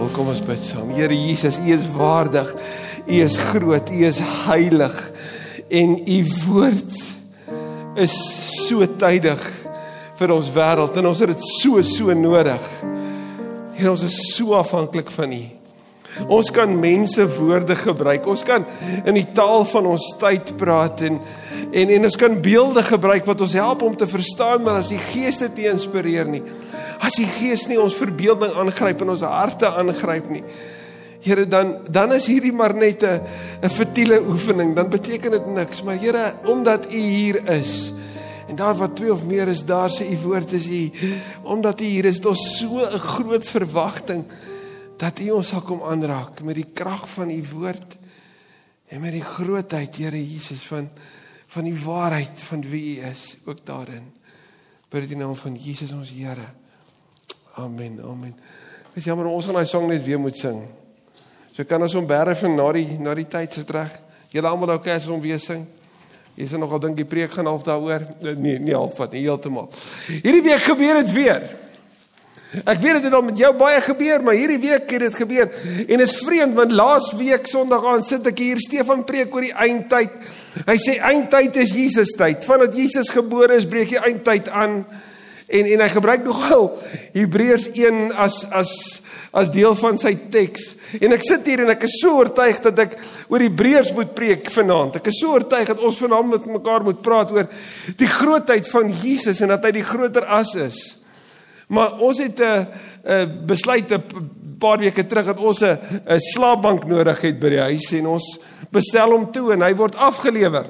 stil. Kom ons bid saam. Here Jesus, U is waardig. U is groot. U is heilig. En U woord is so tydig vir ons wêreld en ons het dit so so nodig. Here, ons is so afhanklik van U. Ons kan mense woorde gebruik. Ons kan in die taal van ons tyd praat en en en ons kan beelde gebruik wat ons help om te verstaan, maar as die Gees dit nie inspireer nie, as die Gees nie ons verbeelding aangryp en ons harte aangryp nie. Here dan dan is hierdie maar net 'n 'n futiele oefening, dan beteken dit niks, maar Here, omdat U hier is en daar waar twee of meer is, daar sê U woord is U, omdat U hier is, dit is so 'n groot verwagting dat U ons sal kom aanraak met die krag van U woord en met die grootheid, Here Jesus van van die waarheid van wie U is ook daarin. Bid dit in naam van Jesus ons Here. Amen. Amen. Dis jammer ons gaan daai song net weer moet sing. So kan ons hom bære van na die na die tyd se terug. Julle almal okay as ons weer sing. Jy sê nogal dink die preek gaan half daaroor. Nee, nie half wat nie heeltemal. Hierdie week gebeur dit weer. Ek weet dit het al met jou baie gebeur, maar hierdie week het dit gebeur. En is vreemd want laas week Sondag aan sit ek hier Stefan preek oor die eindtyd. Hy sê eindtyd is Jesus tyd. Vandat Jesus gebore is, breek die eindtyd aan. En en hy gebruik nogal Hebreërs 1 as as as deel van sy teks. En ek sit hier en ek is so oortuig dat ek oor Hebreërs moet preek vanaand. Ek is so oortuig dat ons vanaand met mekaar moet praat oor die grootheid van Jesus en dat hy die groter as is. Maar ons het 'n uh, uh, besluit 'n paar weke terug dat ons 'n 'n slaapbank nodig het by die huis en ons bestel hom toe en hy word afgelewer.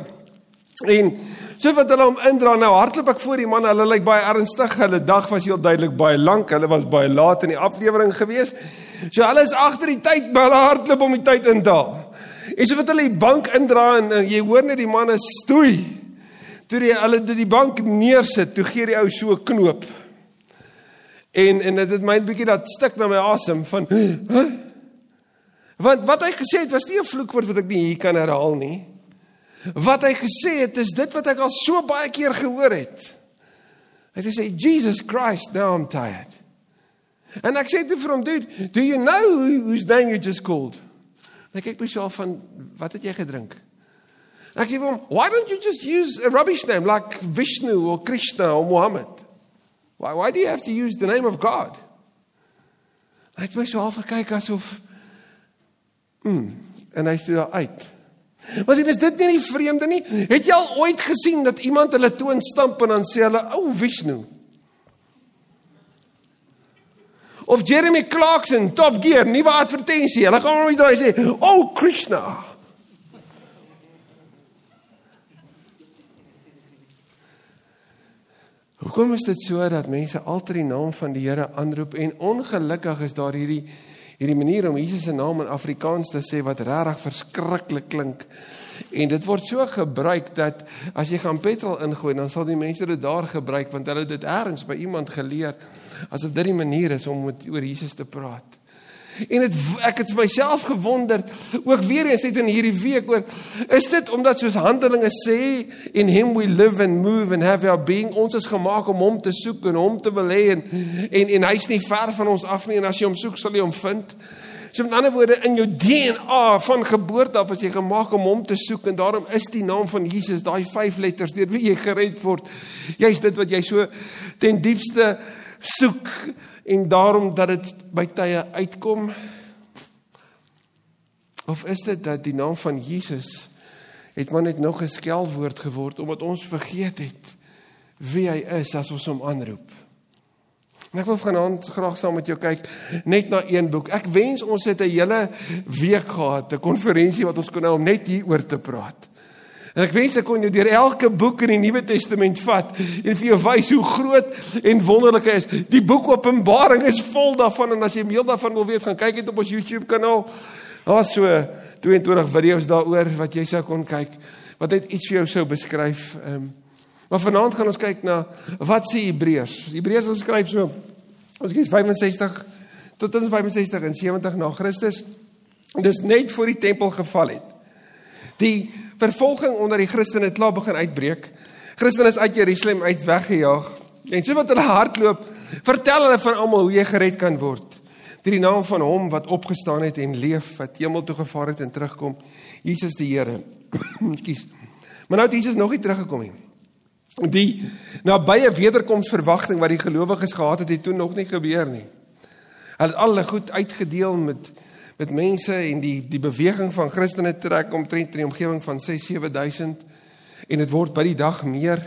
En so wat hulle hom indra nou hardloop ek voor die man hulle lyk baie ernstig. Hulle dag was heel duidelik baie lank. Hulle was baie laat in die aflewering gewees. So hulle is agter die tyd, maar hulle hardloop om die tyd in te haal. En so wat hulle die bank indra en, en jy hoor net die manne stoei. Toe die, hulle die bank neersit, toe gee die ou so 'n knoop. En en dit het my 'n bietjie dat stik na my asem van huh? Want wat hy gesê het was nie 'n vloekwoord wat ek nie hier kan herhaal nie. Wat hy gesê het is dit wat ek al so baie keer gehoor het. Hy het gesê Jesus Christ, now I'm tired. En ek sê vir hom, dude, do you know whose name you just called? Ek kyk myself van wat het jy gedrink? Ek sê vir hom, why don't you just use a rubbish name like Vishnu or Krishna or Muhammad? Why why do you have to use the name of God? Hy het my so half gekyk asof mm, en hy sê daar uit. Was dit is dit nie die vreemde nie? Het jy al ooit gesien dat iemand hulle toon stamp en dan sê hulle ou oh, Vishnu? Of Jeremy Clarkson, Top Gear, nuwe advertensie. Hulle gaan hom uitdraai sê, "O oh, Krishna." Hoekom is dit so dat mense altyd die naam van die Here aanroep en ongelukkig is daar hierdie hierdie manier om Jesus se naam in Afrikaans te sê wat regtig verskriklik klink. En dit word so gebruik dat as jy gaan petrol ingooi, dan sal die mense dit daar gebruik want hulle het dit eers by iemand geleer asof dit die manier is om met oor Jesus te praat. En het, ek het myself gewonder ook weer eens net in hierdie week oor is dit omdat soos Handelinge sê in him we live and move and have our being ons is gemaak om hom te soek en hom te wil hê en en, en hy's nie ver van ons af nie en as jy hom soek sal jy hom vind. So met ander woorde in jou DNA van geboorte af as jy gemaak om hom te soek en daarom is die naam van Jesus daai vyf letters deur wie jy gered word. Jy's dit wat jy so ten diepste soek en daarom dat dit by tye uitkom? Of is dit dat die naam van Jesus het maar net nog 'n skelwoord geword omdat ons vergeet het wie hy is as ons hom aanroep? En ek wil vanaand graag saam met jou kyk net na een boek. Ek wens ons het 'n hele week gehad, 'n konferensie wat ons kon hou om net hieroor te praat. En ek wens ek kon jou deur elke boek in die Nuwe Testament vat en vir jou wys hoe groot en wonderlik hy is. Die boek Openbaring is vol daarvan en as jy meer daarvan wil weet, gaan kyk net op ons YouTube kanaal. Daar's so 22 video's daaroor wat jy sou kon kyk wat net iets vir jou sou beskryf. Ehm um, maar vanaand gaan ons kyk na wat sê Hebreërs. Hebreërs skryf so ons kies 65 tot 65 en 70 na Christus. Dis net voor die tempel geval het. Die vervolging onder die Christene het klaar begin uitbreek. Christene is uit Jerusalem uit weggejaag. En so wat hulle hardloop, vertel hulle van almal hoe jy gered kan word. Deur die naam van hom wat opgestaan het en leef, wat hemel toe gevaar het en terugkom, Jesus die Here. Kies. Maar nou het Jesus nog nie teruggekom nie. Die nabye wederkomsverwagting wat die gelowiges gehad het, het toe nog nie gebeur nie. Hulle het al goed uitgedeel met met mense en die die beweging van Christene trek omtrent in die omgewing van 6-7000 en dit word by die dag meer.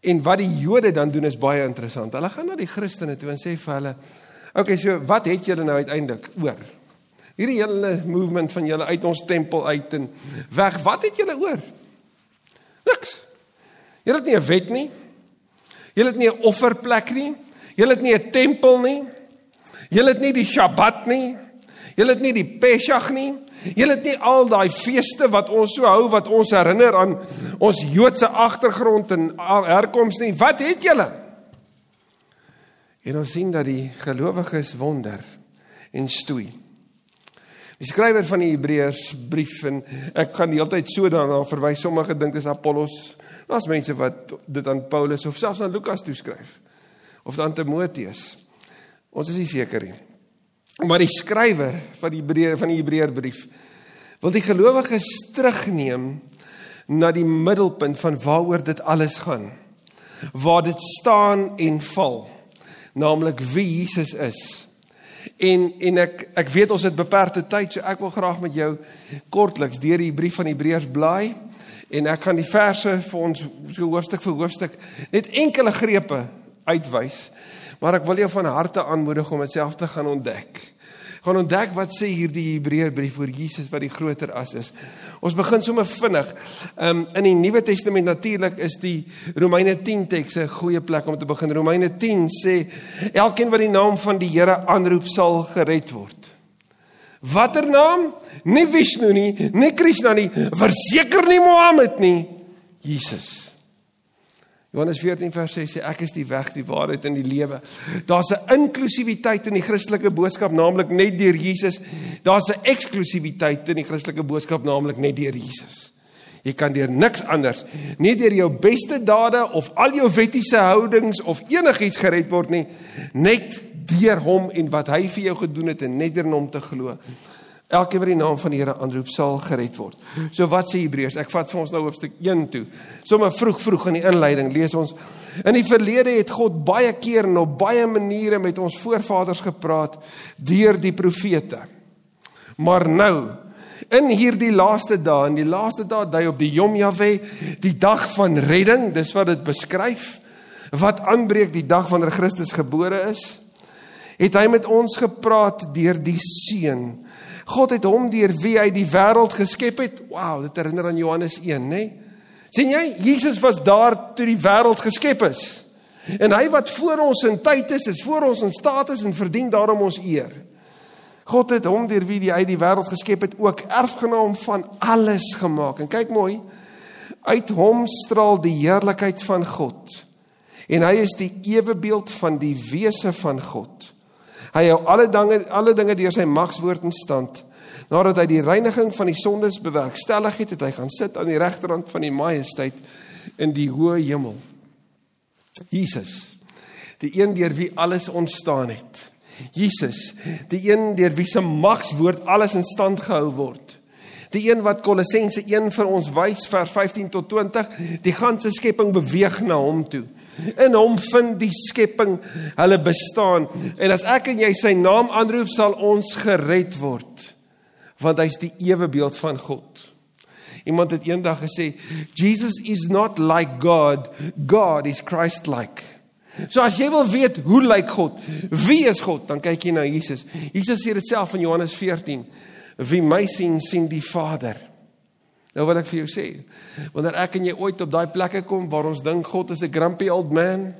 En wat die Jode dan doen is baie interessant. Hulle gaan na die Christene toe en sê vir hulle: "Oké, okay, so wat het julle nou uiteindelik oor? Hierdie hele movement van julle uit ons tempel uit en weg, wat het julle oor? Niks. Julle het nie 'n wet nie. Julle het nie 'n offerplek nie. Julle het nie 'n tempel nie. Julle het nie die Sabbat nie. Julle het nie die Pesach nie. Julle het nie al daai feeste wat ons so hou wat ons herinner aan ons Joodse agtergrond en herkoms nie. Wat het julle? En ons sien dat die gelowiges wonder en stoei. Die skrywer van die Hebreërs brief en ek kan die hele tyd so daarna verwys sommige dink dis Apollos. Daar's mense wat dit aan Paulus of selfs aan Lukas toeskryf of aan Timoteus. Ons is nie seker nie. Maar die skrywer van die Hebreë van die Hebreër brief wil die gelowiges terugneem na die middelpunt van waaroor dit alles gaan. Waar dit staan en val, naamlik wie Jesus is. En en ek ek weet ons het beperkte tyd, so ek wil graag met jou kortliks deur die brief van Hebreërs blaai en ek gaan die verse vir ons so hoofstuk vir hoofstuk net enkele grepe uitwys. Maar ek wil jou van harte aanmoedig om dit self te gaan ontdek gaan ontdek wat sê hierdie Hebreërbrief oor Jesus wat die groter as is. Ons begin sommer vinnig. Um in die Nuwe Testament natuurlik is die Romeine 10 teks 'n goeie plek om te begin. Romeine 10 sê elkeen wat die naam van die Here aanroep sal gered word. Watter naam? Nie Vishnu nie, nie Krishna nie, verseker nie Mohammed nie, Jesus. Johannes 14 vers 6 sê ek is die weg, die waarheid en die lewe. Daar's 'n inklusiwiteit in die Christelike boodskap, naamlik net deur Jesus. Daar's 'n eksklusiwiteit in die Christelike boodskap, naamlik net deur Jesus. Jy kan deur niks anders, nie deur jou beste dade of al jou wettiese houdings of enigiets gered word nie, net deur hom en wat hy vir jou gedoen het en net deur hom te glo. Elkeen wat die naam van die Here aanroep, sal gered word. So wat sê Hebreërs? Ek vat vir ons nou hoofstuk 1 toe. Sommige vroeg vroeg in die inleiding lees ons in die verlede het God baie keer en op baie maniere met ons voorvaders gepraat deur die profete. Maar nou in hierdie laaste dae, in die laaste dae dui op die Yom Yahweh, die dag van redding, dis wat dit beskryf, wat aanbreek die dag wanneer Christus gebore is, het hy met ons gepraat deur die seun God het hom deur wie hy die wêreld geskep het. Wow, dit herinner aan Johannes 1, nê? Nee? sien jy? Jesus was daar toe die wêreld geskep is. En hy wat voor ons in tyd is, is voor ons in staat is en verdien daarom ons eer. God het hom deur wie hy die wêreld geskep het ook erfgenaam van alles gemaak. En kyk mooi, uit hom straal die heerlikheid van God. En hy is die ewebeeld van die wese van God. Hy hou alle dinge alle dinge deur sy magswoord in stand. Nadat hy die reiniging van die sondes bewerkstellig het, het hy gaan sit aan die regterhand van die majesteit in die hoë hemel. Jesus, die een deur wie alles ontstaan het. Jesus, die een deur wie se magswoord alles in stand gehou word. Die een wat Kolossense 1 vir ons wys vers 15 tot 20, die ganse skepping beweeg na hom toe. In hom vind die skepping hulle bestaan. En as ek en jy sy naam aanroep, sal ons gered word. Want hy's die ewebeeld van God. Iemand het eendag gesê, Jesus is not like God, God is Christ-like. So as jy wil weet hoe lyk God, wie is God, dan kyk jy na Jesus. Jesus sê dit self in Johannes 14, wie my sien, sien die Vader. Nou wil ek vir jou sê, wanneer ek en jy ooit op daai plekke kom waar ons dink God is 'n grumpy old man,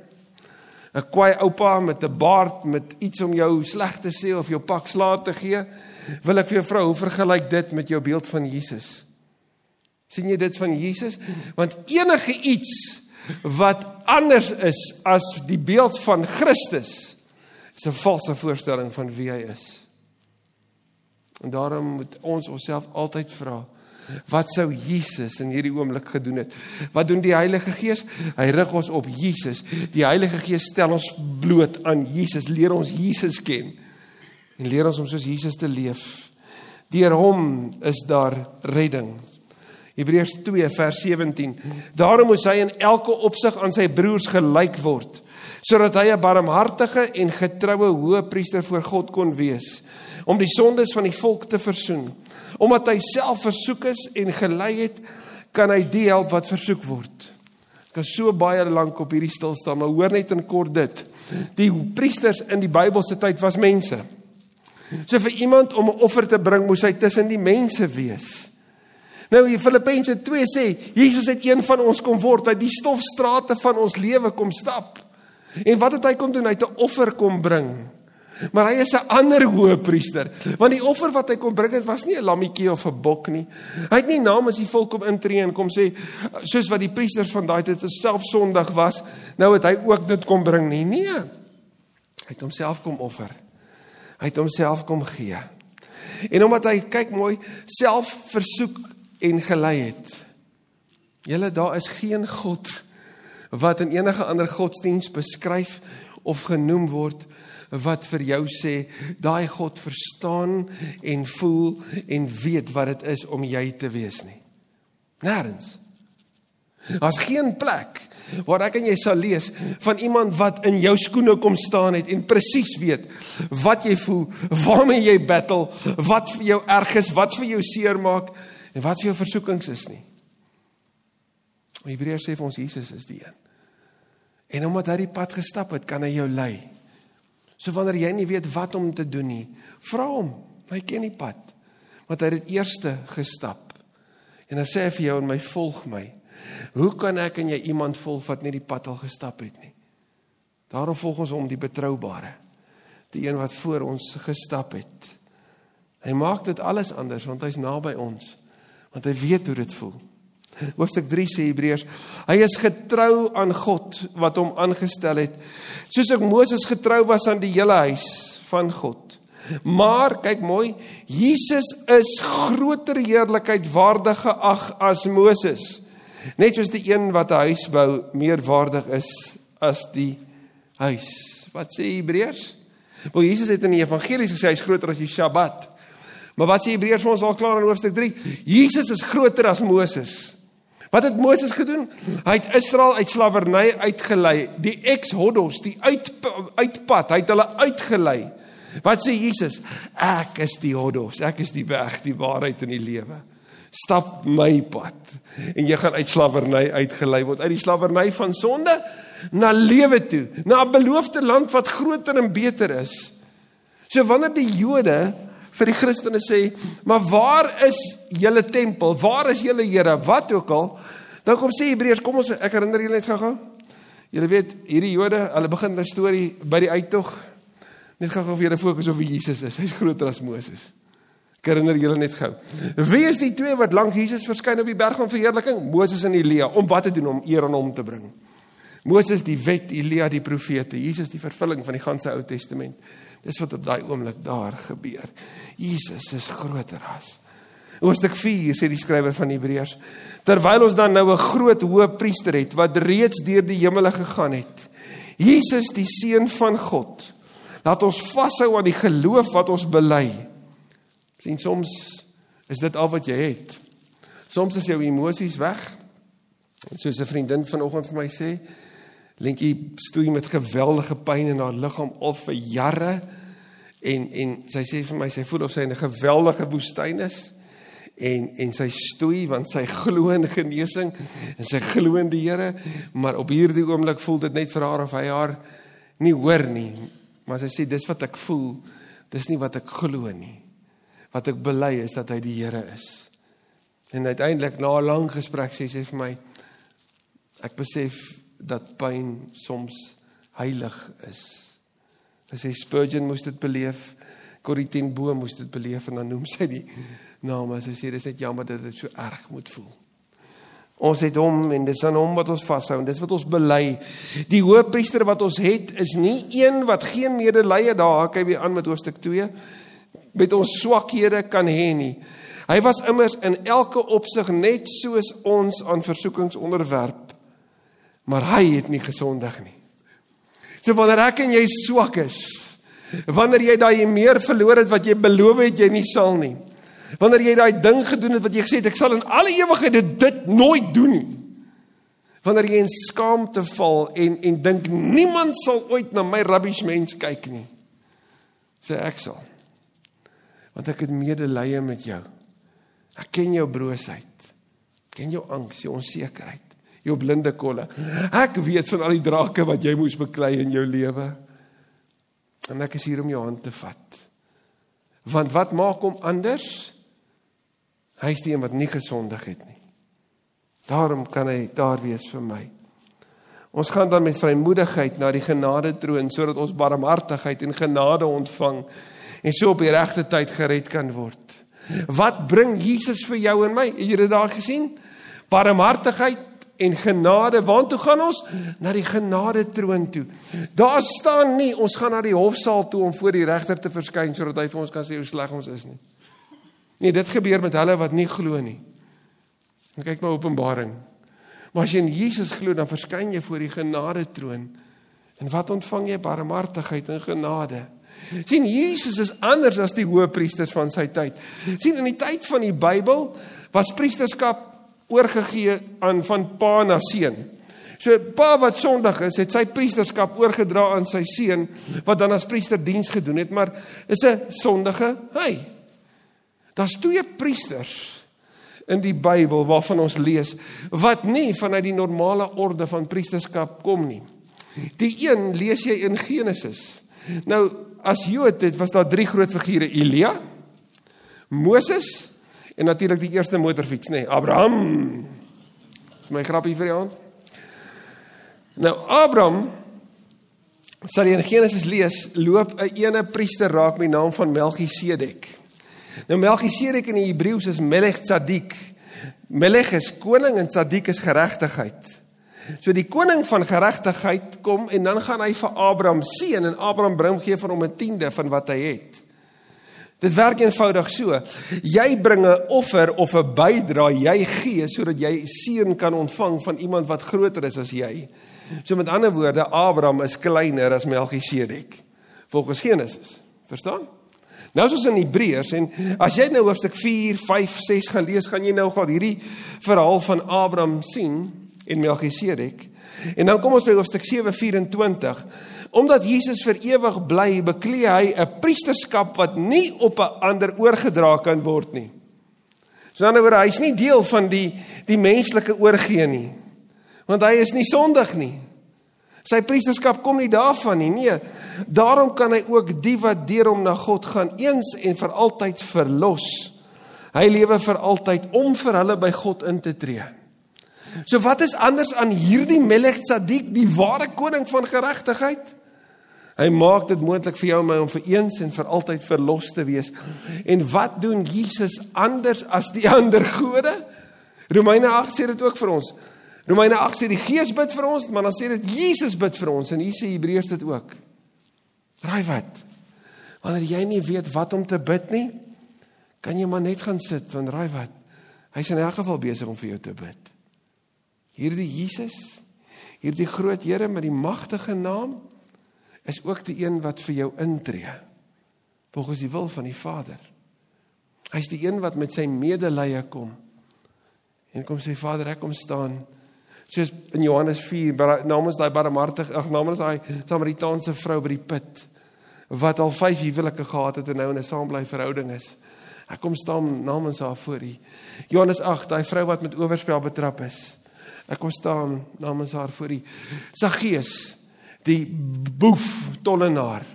'n kwaai oupa met 'n baard met iets om jou sleg te sê of jou pak slaat te gee, wil ek vir jou vra, hoe vergelyk dit met jou beeld van Jesus? sien jy dit van Jesus? Want enige iets wat anders is as die beeld van Christus is 'n valse voorstelling van wie hy is. En daarom moet ons onsself altyd vra, Wat sou Jesus in hierdie oomblik gedoen het? Wat doen die Heilige Gees? Hy rig ons op Jesus. Die Heilige Gees stel ons bloot aan Jesus, leer ons Jesus ken. en leer ons om soos Jesus te leef. Deur hom is daar redding. Hebreërs 2 vers 17. Daarom moet hy in elke opsig aan sy broers gelyk word, sodat hy 'n barmhartige en getroue hoëpriester voor God kon wees, om die sondes van die volk te versoen. Omdat hy self versoek is en gelei het, kan hy die help wat versoek word. Ek kan so baie lank op hierdie stil staan, maar hoor net in kort dit. Die priesters in die Bybelse tyd was mense. So vir iemand om 'n offer te bring, moes hy tussen die mense wees. Nou in Filippense 2 sê Jesus het een van ons kom word, hy die stofstrate van ons lewe kom stap. En wat het hy kom doen? Hy het 'n offer kom bring. Maar hy is 'n ander hoëpriester, want die offer wat hy kom bring het was nie 'n lammetjie of 'n bok nie. Hy het nie namens die volk kom intree en kom sê soos wat die priesters van daai tyd self sondig was, nou het hy ook dit kom bring nie. Nee. Hy het homself kom offer. Hy het homself kom gee. En omdat hy kyk mooi self versoek en gelei het. Julle daar is geen God wat in enige ander godsdiens beskryf of genoem word wat vir jou sê daai God verstaan en voel en weet wat dit is om jy te wees nie. Nêrens. Daar's geen plek waar ek en jy sal lees van iemand wat in jou skoene kom staan het en presies weet wat jy voel, waarmee jy battle, wat vir jou erg is, wat vir jou seer maak en wat vir jou versoekings is nie. Hebreërs sê vir ons Jesus is die een. En omdat hy die pad gestap het, kan hy jou lei. So wanneer jy nie weet wat om te doen nie, vra hom. Hy ken die pad. Want hy het dit eerste gestap. En dan sê hy vir jou en my volg my. Hoe kan ek en jy iemand volg wat nie die pad al gestap het nie? Daarom volg ons hom die betroubare. Die een wat voor ons gestap het. Hy maak dit alles anders want hy's naby ons. Want hy weet hoe dit voel. Hoofstuk 3 sê Hebreërs, hy is getrou aan God wat hom aangestel het, soos ek Moses getrou was aan die hele huis van God. Maar kyk mooi, Jesus is groter heerlikheid waardig geag as Moses. Net soos die een wat 'n huis bou meer waardig is as die huis. Wat sê Hebreërs? Wel Jesus het in die evangelie gesê hy is groter as die Sabbat. Maar wat sê Hebreërs vir ons al klaar in hoofstuk 3? Jesus is groter as Moses. Wat het Moses gedoen? Hy het Israel uit slawerny uitgelei, die Exodus, die uit uitpad, hy het hulle uitgelei. Wat sê Jesus? Ek is die Hodos, ek is die weg, die waarheid en die lewe stap my pad en jy gaan uit slawerny uitgelei word uit die slawerny van sonde na lewe toe na 'n beloofde land wat groter en beter is so wanneer die Jode vir die Christene sê maar waar is julle tempel waar is julle Here wat ook al dan kom sê Hebreërs kom ons ek herinner julle net gou-gou julle weet hierdie Jode hulle begin 'n storie by die uittog net gou-gou vir julle fokus op wie Jesus is hy's groter as Moses Herinner julle net gou. Wie is die twee wat langs Jesus verskyn op die berg van verheerliking? Moses en Elia. Om wat te doen? Om eer aan hom te bring. Moses die wet, Elia die profete, Jesus die vervulling van die ganse Ou Testament. Dis wat op daai oomblik daar gebeur. Jesus is groter as. Hoofstuk 4 sê die skrywer van Hebreërs, terwyl ons dan nou 'n groot hoëpriester het wat reeds deur die hemele gegaan het. Jesus die seun van God. Laat ons vashou aan die geloof wat ons bely sien soms is dit al wat jy het. Soms is jou emosies weg. Soos 'n vriendin vanoggend vir my sê, Lentjie stoei met geweldige pyn in haar liggaam al vir jare en en sy sê vir my sy voel of sy in 'n geweldige woestyn is en en sy stoei want sy glo in genesing en sy glo in die Here maar op hierdie oomblik voel dit net vir haar of hy haar nie hoor nie maar sy sê dis wat ek voel dis nie wat ek glo nie wat ek bely is dat hy die Here is. En uiteindelik na 'n lang gesprek sê sy vir my ek besef dat pyn soms heilig is. Sy sê Spurgeon moes dit beleef, Corrie ten Boom moes dit beleef en dan noem sy die name. Sy sê dis net jammer dat dit so erg moet voel. Ons het hom en dis aan hom wat ons vashou en dis wat ons bely. Die hoëpriester wat ons het is nie een wat geen medelee daar hak hy weer aan met hoofstuk 2 met ons swakhede kan hê nie. Hy was immers in elke opsig net soos ons aan versoekings onderwerp. Maar hy het nie gesondig nie. So wanneer ek en jy swak is, Wanneer jy daai meer verloor het wat jy beloof het jy nie sal nie. Wanneer jy daai ding gedoen het wat jy gesê het ek sal in alle ewigheid dit, dit nooit doen nie. Wanneer jy in skaamte val en en dink niemand sal ooit na my rubbish mens kyk nie. Sê ek sal. Want ek het medelee met jou. Ek ken jou broosheid. Ken jou angs, jou onsekerheid, jou blinde kolle. Ek weet van al die drake wat jy moes beklei in jou lewe. En ek is hier om jou hand te vat. Want wat maak hom anders? Hy is die een wat nie gesondig het nie. Daarom kan hy daar wees vir my. Ons gaan dan met vrymoedigheid na die genade troon sodat ons barmhartigheid en genade ontvang en so op die regte tyd gered kan word. Wat bring Jesus vir jou en my? Het jy dit daar gesien? Barmhartigheid en genade. Waartoe gaan ons? Na die genade troon toe. Daar staan nie ons gaan na die hofsaal toe om voor die regter te verskyn sodat hy vir ons kan sê hoe sleg ons is nie. Nee, dit gebeur met hulle wat nie glo nie. En kyk maar Openbaring. Maar as jy in Jesus glo, dan verskyn jy voor die genade troon. En wat ontvang jy? Barmhartigheid en genade. Sien, Jesus is anders as die hoëpriesters van sy tyd. Sien, in die tyd van die Bybel was priesterskap oorgegee aan van pa na seun. So pa wat sondig is, het sy priesterskap oorgedra aan sy seun wat dan as priester diens gedoen het, maar is 'n sondige hy. Daar's twee priesters in die Bybel waarvan ons lees wat nie vanuit die normale orde van priesterskap kom nie. Die een lees jy in Genesis. Nou as Jood dit was daar drie groot figure Elia, Moses en natuurlik die eerste motorfiets nê, nee, Abraham. Dis my grappie vir die aand. Nou Abraham sal jy in Genesis lees, loop 'n ene priester raak met die naam van Melchisedek. Nou Melchisedek in die Hebreëus is Melech Tzadik. Melech is koning en Tzadik is geregtigheid. So die koning van geregtigheid kom en dan gaan hy vir Abraham seën en Abraham bring gee vir hom 'n tiende van wat hy het. Dit werk eenvoudig so. Jy bring 'n offer of 'n bydrae, jy gee sodat jy seën kan ontvang van iemand wat groter is as jy. So met ander woorde, Abraham is kleiner as Melchisedek volgens Genesis. Verstaan? Nou soos in Hebreërs en as jy nou hoofstuk 4, 5, 6 gaan lees, gaan jy nou gou hierdie verhaal van Abraham sien en Melchisedek. En dan kom ons by hoofstuk 7:24. Omdat Jesus vir ewig bly, beklee hy 'n priesterskap wat nie op 'n ander oorgedra kan word nie. So dan oor hy's nie deel van die die menslike oorgee nie. Want hy is nie sondig nie. Sy priesterskap kom nie daarvan nie. Nee, daarom kan hy ook die wat deur hom na God gaan eens en vir altyd verlos. Hy lewe vir altyd om vir hulle by God in te tree. So wat is anders aan hierdie Melech Tzadik, die ware koning van geregtigheid? Hy maak dit moontlik vir jou en my om vir eens en vir altyd verlos te wees. En wat doen Jesus anders as die ander gode? Romeine 8 sê dit ook vir ons. Romeine 8 sê die Gees bid vir ons, maar dan sê dit Jesus bid vir ons en hier sê Hebreërs dit ook. Raai wat? Wanneer jy nie weet wat om te bid nie, kan jy maar net gaan sit want raai wat? Hy's in elk geval besig om vir jou te bid. Hierdie Jesus, hierdie groot Here met die magtige naam is ook die een wat vir jou intree volgens die wil van die Vader. Hy's die een wat met sy medelee kom. En kom sê Vader, ek kom staan soos in Johannes 4 namens daai barmhartig ag namens daai Samaritaanse vrou by die put wat al 5 huwelike gehad het en nou in 'n saambly verhouding is. Ek kom staan namens haar voor U. Johannes 8, daai vrou wat met oorspel betrap is. Ek kom staan namens haar voor die Saggeus, die boef tollenaar.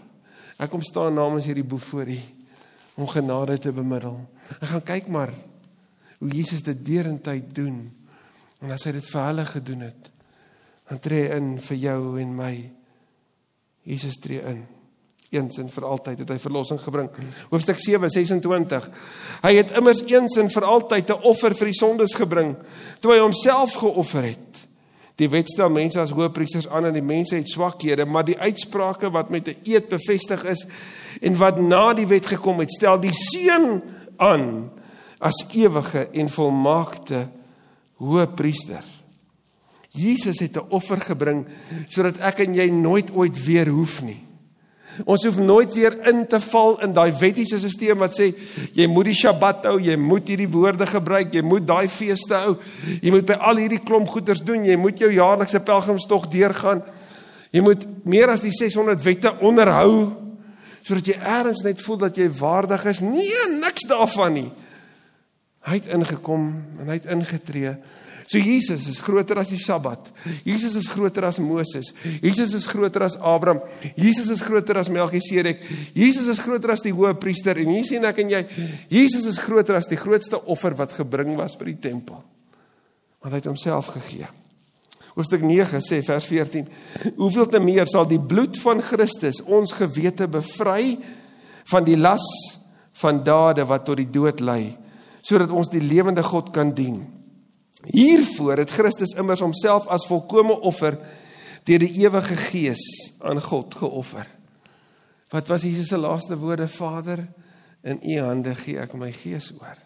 Ek kom staan namens hierdie boef voor die om genade te bemiddel. Ek gaan kyk maar hoe Jesus dit deurentyd doen. En as hy dit vir hulle gedoen het, dan tree in vir jou en my. Jesus tree in eens en vir altyd het hy verlossing gebring. Hoofstuk 7:26. Hy het immers eens en vir altyd 'n offer vir die sondes gebring toe hy homself geoffer het. Die wet stel mense as hoëpriesters aan en die mense het swakhede, maar die uitsprake wat met 'n eed bevestig is en wat na die wet gekom het, stel die seun aan as ewige en volmaakte hoëpriester. Jesus het 'n offer gebring sodat ek en jy nooit ooit weer hoef nie Ons hoef nooit weer in te val in daai wettiese stelsel wat sê jy moet die Sabbat hou, jy moet hierdie woorde gebruik, jy moet daai feeste hou. Jy moet by al hierdie klomp goeders doen, jy moet jou jaarlikse pelgrimstog deurgaan. Jy moet meer as die 600 wette onderhou sodat jy eers net voel dat jy waardig is. Nee, niks daarvan nie. Hy het ingekom en hy het ingetree So Jesus is groter as die Sabbat. Jesus is groter as Moses. Jesus is groter as Abraham. Jesus is groter as Melchisedek. Jesus is groter as die Hoëpriester en hier sien ek en jy Jesus is groter as die grootste offer wat gebring was by die tempel. Want hy het homself gegee. Hoofstuk 9 sê vers 14: Hoeveel te meer sal die bloed van Christus ons gewete bevry van die las van dade wat tot die dood lei, sodat ons die lewende God kan dien. Hiervoor het Christus immers homself as volkomme offer deur die ewige Gees aan God geoffer. Wat was Jesus se laaste woorde? Vader, in U hande gee ek my gees oor.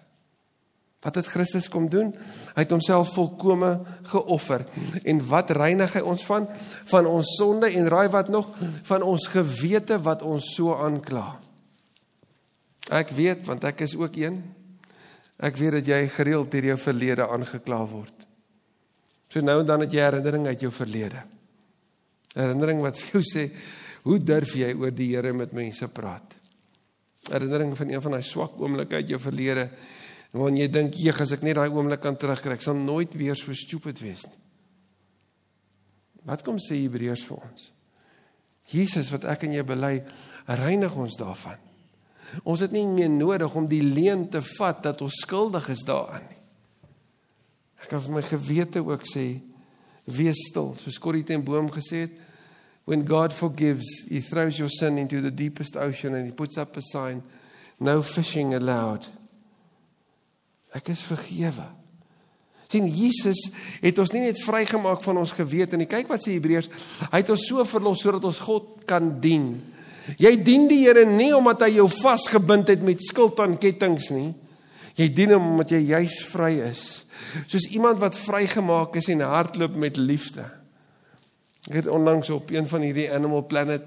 Wat het Christus kom doen? Hy het homself volkome geoffer. En wat reinig hy ons van? Van ons sonde en raai wat nog? Van ons gewete wat ons so aankla. Ek weet want ek is ook een Ek weet dat jy gereeld deur jou verlede aangekla word. So nou en dan het jy herinnering uit jou verlede. Herinnering wat vir jou sê, hoe durf jy oor die Here met mense praat? Herinnering van een van daai swak oomblikke uit jou verlede waarin jy dink, "Jeg, as ek net daai oomblik kan terugkry, ek sal nooit weer so stupid wees nie." Wat kom sê Hebreërs vir ons? Jesus wat ek en jy bely, reinig ons daarvan. Ons het nie meer nodig om die leuen te vat dat ons skuldig is daaraan nie. Ek kan vir my gewete ook sê wees stil, soos Corrie ten Boom gesê het, when God forgives, he throws your sin into the deepest ocean and he puts up a sign no fishing allowed. Ek is vergewe. sien Jesus het ons nie net vrygemaak van ons gewete nie. Kyk wat sê Hebreërs, hy het ons so verlos sodat ons God kan dien. Jy dien die Here nie omdat hy jou vasgebind het met skuld aan kettinge nie. Jy dien hom omdat jy juis vry is. Soos iemand wat vrygemaak is en hardloop met liefde. Ek het onlangs op een van hierdie Animal Planet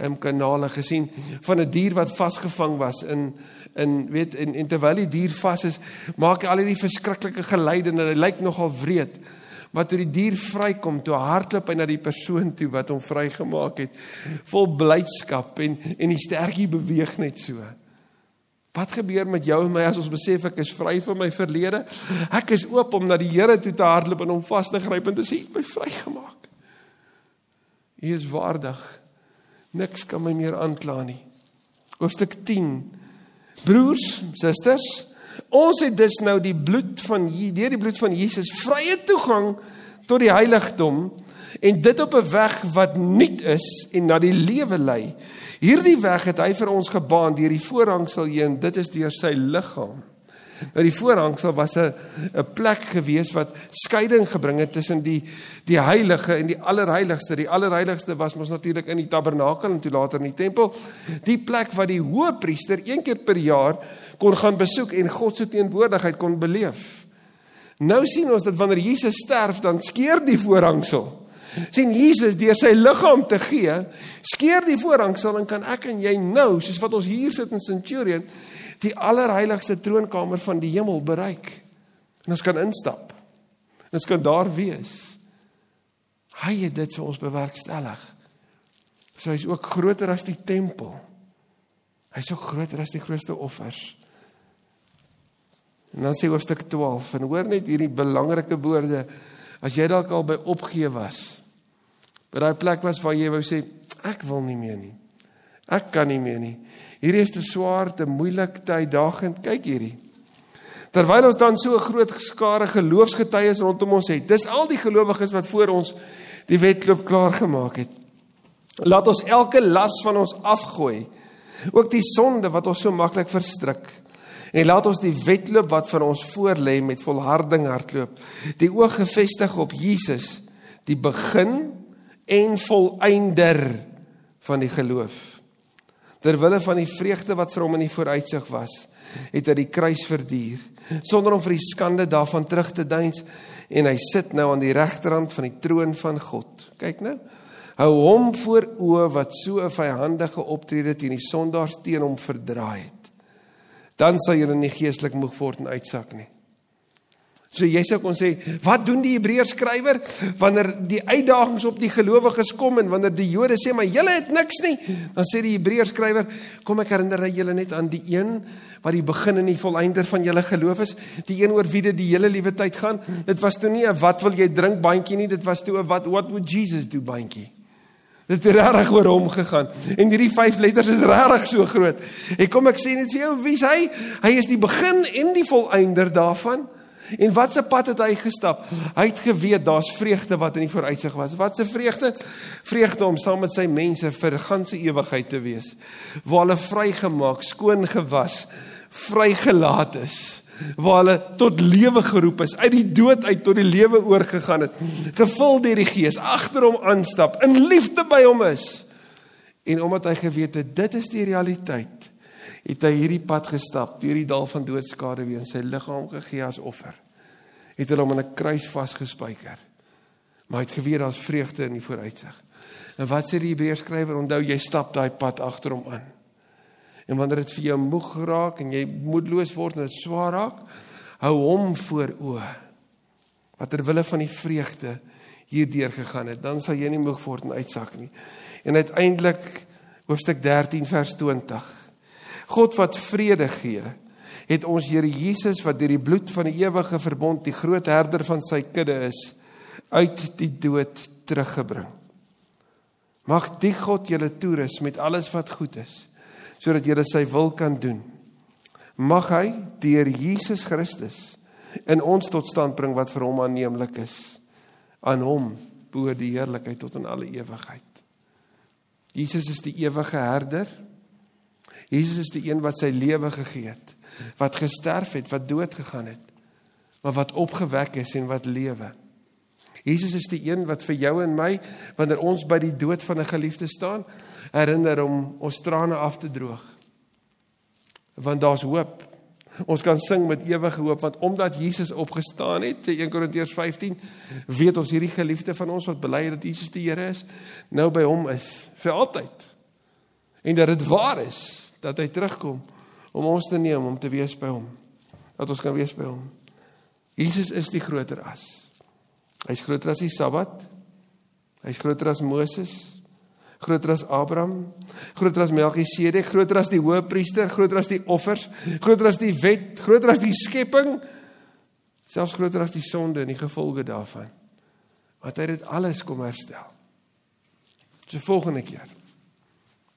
um, kanale gesien van 'n dier wat vasgevang was in in weet en, en terwyl die dier vas is, maak hy al hierdie verskriklike geluide en hy lyk nogal wreed wat toe die dier vrykom, toe hardloop hy na die persoon toe wat hom vrygemaak het, vol blydskap en en die stertjie beweeg net so. Wat gebeur met jou en my as ons besef ek is vry van my verlede? Ek is oop om na die Here toe te hardloop en hom vas te gryp en te sê, "My vrygemaak." U is waardig. Niks kan my meer aankla nie. Hoofstuk 10. Broers, susters, Ons het dus nou die bloed van deur die bloed van Jesus vrye toegang tot die heiligdom en dit op 'n weg wat nuut is en na die lewe lei. Hierdie weg het hy vir ons gebaan deur die voorhangsel heen. Dit is deur sy liggaam. Nou die voorhangsel was 'n 'n plek gewees wat skeiding gebring het tussen die die heilige en die allerheiligste. Die allerheiligste was mos natuurlik in die tabernakel en toe later in die tempel. Die plek waar die hoëpriester een keer per jaar kon gaan besoek en God se teenwoordigheid kon beleef. Nou sien ons dat wanneer Jesus sterf, dan skeur die voorhangsel. sien Jesus deur sy liggaam te gee, skeur die voorhangsel en kan ek en jy nou, soos wat ons hier sit in Centurion, die allerheiligste troonkamer van die hemel bereik. En ons kan instap. En ons kan daar wees. Hy het dit vir ons bewerkstellig. So hy's ook groter as die tempel. Hy's ook groter as die grootste offers. En dan sê hoofstuk 12 en hoor net hierdie belangrike woorde as jy dalk al by opgee was. By daai plek was waar jy wou sê ek wil nie meer nie. Ek kan nie meer nie. Hierdie is te swaar, te moeilik, te uitdagend. Kyk hierdie. Terwyl ons dan so 'n groot skare geloofsgetuies rondom ons het. Dis al die gelowiges wat voor ons die wedloop klaar gemaak het. Laat ons elke las van ons afgooi. Ook die sonde wat ons so maklik verstrik. En laat ons die wedloop wat vir ons voorlê met volharding hardloop. Die oog gefestig op Jesus, die begin en volëinder van die geloof. Terwille van die vreugde wat vir hom in die vooruitsig was, het hy die kruis verduur sonder om vir die skande daarvan terug te deins en hy sit nou aan die regterhand van die troon van God. Kyk nou. Hou hom voor oë wat so 'n vyhandige optrede teen die sondaars teen hom verdraai het. Dan sal julle nie geestelik moeg word en uitsak nie. So jy sou kon sê, wat doen die Hebreërs skrywer wanneer die uitdagings op die gelowiges kom en wanneer die Jode sê maar julle het niks nie, dan sê die Hebreërs skrywer, kom ek herinner julle net aan die een wat die begin en die volëinder van julle geloof is, die een oor wie dit die hele liewe tyd gaan. Dit was toe nie 'n wat wil jy drink bandjie nie, dit was toe 'n wat what would Jesus do bandjie. Dit het regtig oor hom gegaan. En hierdie vyf letters is regtig so groot. Ek kom ek sê net vir jou, wie's hy? Hy is die begin en die volëinder daarvan. En wat se pad het hy gestap? Hy het geweet daar's vreugde wat in die vooruitsig was. Wat se vreugde? Vreugde om saam met sy mense vir ganse ewigheid te wees. Waar hulle vrygemaak, skoon gewas, vrygelaat is. Waar hulle tot lewe geroep is, uit die dood uit tot die lewe oorgegaan het. Gevul deur die Gees, agter hom aanstap, in liefde by hom is. En omdat hy geweet het dit is die realiteit, het hy hierdie pad gestap deur die dal van doodskade weer en sy liggaam gegee as offer. Het hulle hom aan 'n kruis vasgespijker. Maar hy het geweet daar's vreugde in die vooruitsig. En wat sê die Hebreërs skrywer? Onthou jy stap daai pad agter hom aan. En wanneer dit vir jou moeg raak en jy moedeloos word en dit swaar raak, hou hom voor oë. Wat ter wille van die vreugde hierdeur gegaan het, dan sal jy nie moeg word en uitsak nie. En uiteindelik hoofstuk 13 vers 20 God wat vrede gee, het ons Here Jesus wat deur die bloed van die ewige verbond die groot herder van sy kudde is, uit die dood teruggebring. Mag die God julle toerus met alles wat goed is, sodat julle sy wil kan doen. Mag hy deur Jesus Christus in ons tot stand bring wat vir hom aanneemlik is. Aan hom behoort die heerlikheid tot in alle ewigheid. Jesus is die ewige herder Jesus is die een wat sy lewe gegee het, wat gesterf het, wat dood gegaan het, maar wat opgewek is en wat lewe. Jesus is die een wat vir jou en my wanneer ons by die dood van 'n geliefde staan, herinner om ons trane af te droog. Want daar's hoop. Ons kan sing met ewige hoop want omdat Jesus opgestaan het, 1 Korintiërs 15, weet ons hierdie geliefde van ons wat bely dat Jesus die Here is, nou by hom is vir altyd. En dat dit waar is dat hy terugkom om ons te neem om te wees by hom. Dat ons kan wees by hom. Jesus is die groter as. Hy's groter as die Sabbat. Hy's groter as Moses, groter as Abraham, groter as Melchisedek, groter as die hoëpriester, groter as die offers, groter as die wet, groter as die skepping, selfs groter as die sonde en die gevolge daarvan. Wat hy dit alles kom herstel. So volgende keer.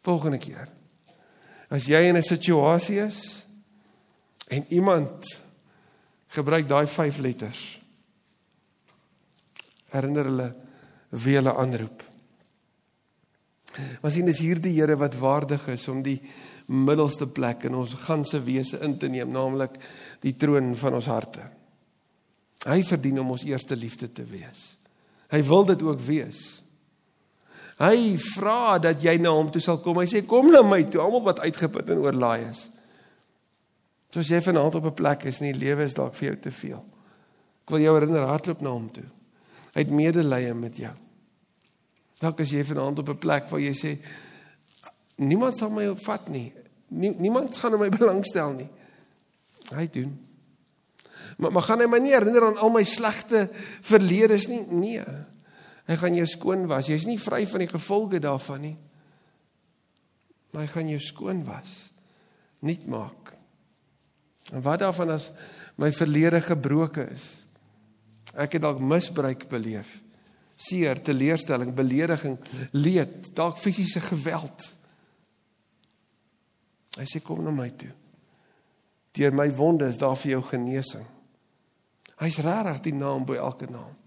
Volgende keer. As jy in 'n situasie is en iemand gebruik daai 5 letters herinner hulle wie hulle aanroep. Was sien is hierdie Here wat waardig is om die middelste plek in ons ganse wese in te neem, naamlik die troon van ons harte. Hy verdien om ons eerste liefde te wees. Hy wil dit ook wees. Hy vra dat jy na hom toe sal kom. Hy sê kom na my toe, almal wat uitgeput en oorlaai is. Soos jy vanaand op 'n plek is, nie lewe is dalk vir jou te veel. Ek wil jou herinner hardloop na hom toe. Hy het medelee met jou. Dalk as jy vanaand op 'n plek waar jy sê niemand sal my opvat nie. Niemand gaan my belangstel nie. Hy doen. Maar maar gaan hy my nie herinner aan al my slegte verledes nie? Nee. Hy gaan jou skoon was. Jy's nie vry van die gevolge daarvan nie. Maar hy gaan jou skoon was. Nuut maak. En wat daarvan as my verlede gebroke is? Ek het dalk misbruik beleef. Seer, teleurstelling, belediging, leed, dalk fisiese geweld. Hy sê kom na my toe. Deur my wonde is daar vir jou genesing. Hy's regtig die naam bo elke naam.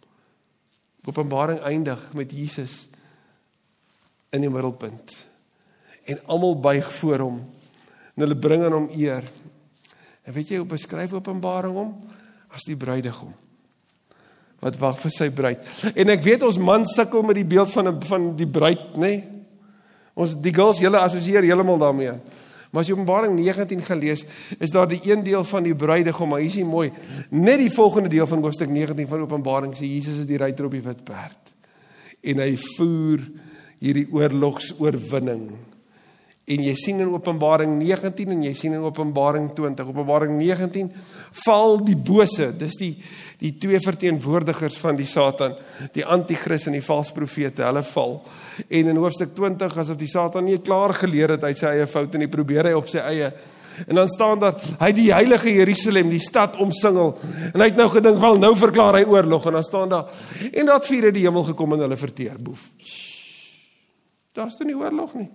Openbaring eindig met Jesus in die middelpunt. En almal buig voor hom. En hulle bring aan hom eer. En weet jy hoe beskryf Openbaring hom? As die bruidegom wat wag vir sy bruid. En ek weet ons man sukkel met die beeld van van die bruid, nê? Nee? Ons die girls julle assosieer heeltemal daarmee. Maar as jy Openbaring 19 gelees, is daar die een deel van die bruidegom, maar hier is hy mooi. Net die volgende deel van hoofstuk 19 van Openbaring sê Jesus is die ruiter op die wit perd. En hy voer hierdie oorlogsoorwinning. En jy sien in Openbaring 19 en jy sien in Openbaring 20. Openbaring 19 val die bose, dis die die twee verteenwoordigers van die Satan, die anti-kris en die valse profete, hulle val. En in hoofstuk 20 asof die Satan nie klaar geleer het uit sy eie foute en hy probeer hy op sy eie En dan staan daar hy die heilige Jerusalem, die stad omsingel. En hy het nou gedink, "Wel, nou verklaar hy oorlog." En dan staan daar en dat vier het die hemel gekom en hulle verteer boef. Daar's toe nie oorlog nie.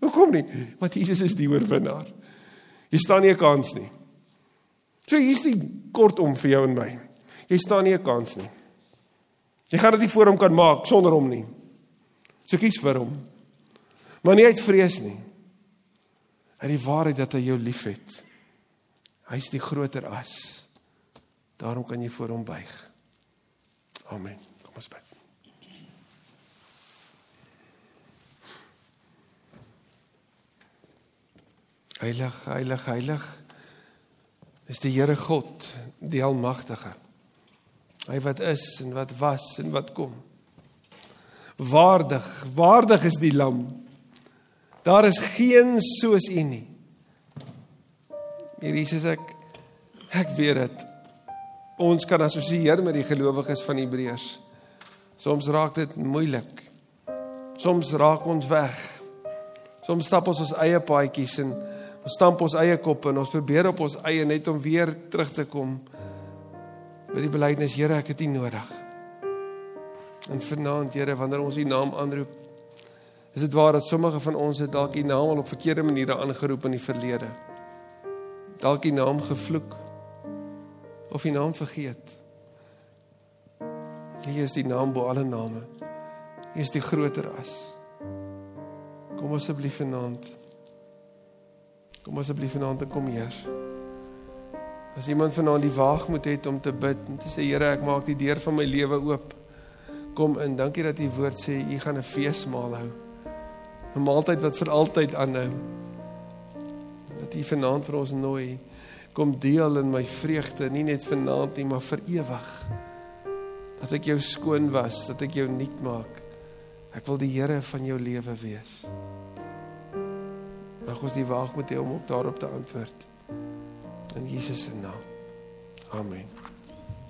Hoekom nie? Want Jesus is die oorwinnaar. Jy staan nie 'n kans nie. So hier's die kortom vir jou en my. Jy staan nie 'n kans nie. Jy gaan dit nie voor hom kan maak sonder hom nie. So kies vir hom. Maar nie uit vrees nie. Uit die waarheid dat hy jou liefhet. Hy's die groter as. Daarom kan jy voor hom buig. Amen. Kom ons bid. Heilig, heilig, heilig is die Here God, die almagtige. Hy wat is en wat was en wat kom. Waardig, waardig is die lam. Daar is geen soos U nie. Hier Jesus ek ek weet dit. Ons kan assosieer met die gelowiges van Hebreërs. Soms raak dit moeilik. Soms raak ons weg. Soms stap ons ons eie paadjies en Ons stamp ons eie kop en ons probeer op ons eie net om weer terug te kom met die belydenis Here, ek het U nodig. En vanaand Here, wanneer ons U naam aanroep, is dit waar dat sommige van ons het dalk U naam al op verkeerde maniere aangeroep in die verlede. Dalk U naam gevloek of U naam vergeet. Hier is die naam bo alle name. Hier is die groter as. Kom asseblief vanaand. Kom asseblief vanaand en kom Heer. As iemand vanaand die waagmoed het om te bid en te sê Here, ek maak die deur van my lewe oop. Kom in. Dankie dat U woord sê U gaan 'n feesmaal hou. 'n Maaltyd wat vir altyd aanhou. Dat U vanaand vir ons nooi kom deel in my vreugde, nie net vanaand nie, maar vir ewig. Dat ek jou skoon was, dat ek jou nuut maak. Ek wil die Here van jou lewe wees. Mag ons die waag moet hê om ook daarop te antwoord. In Jesus se naam. Amen.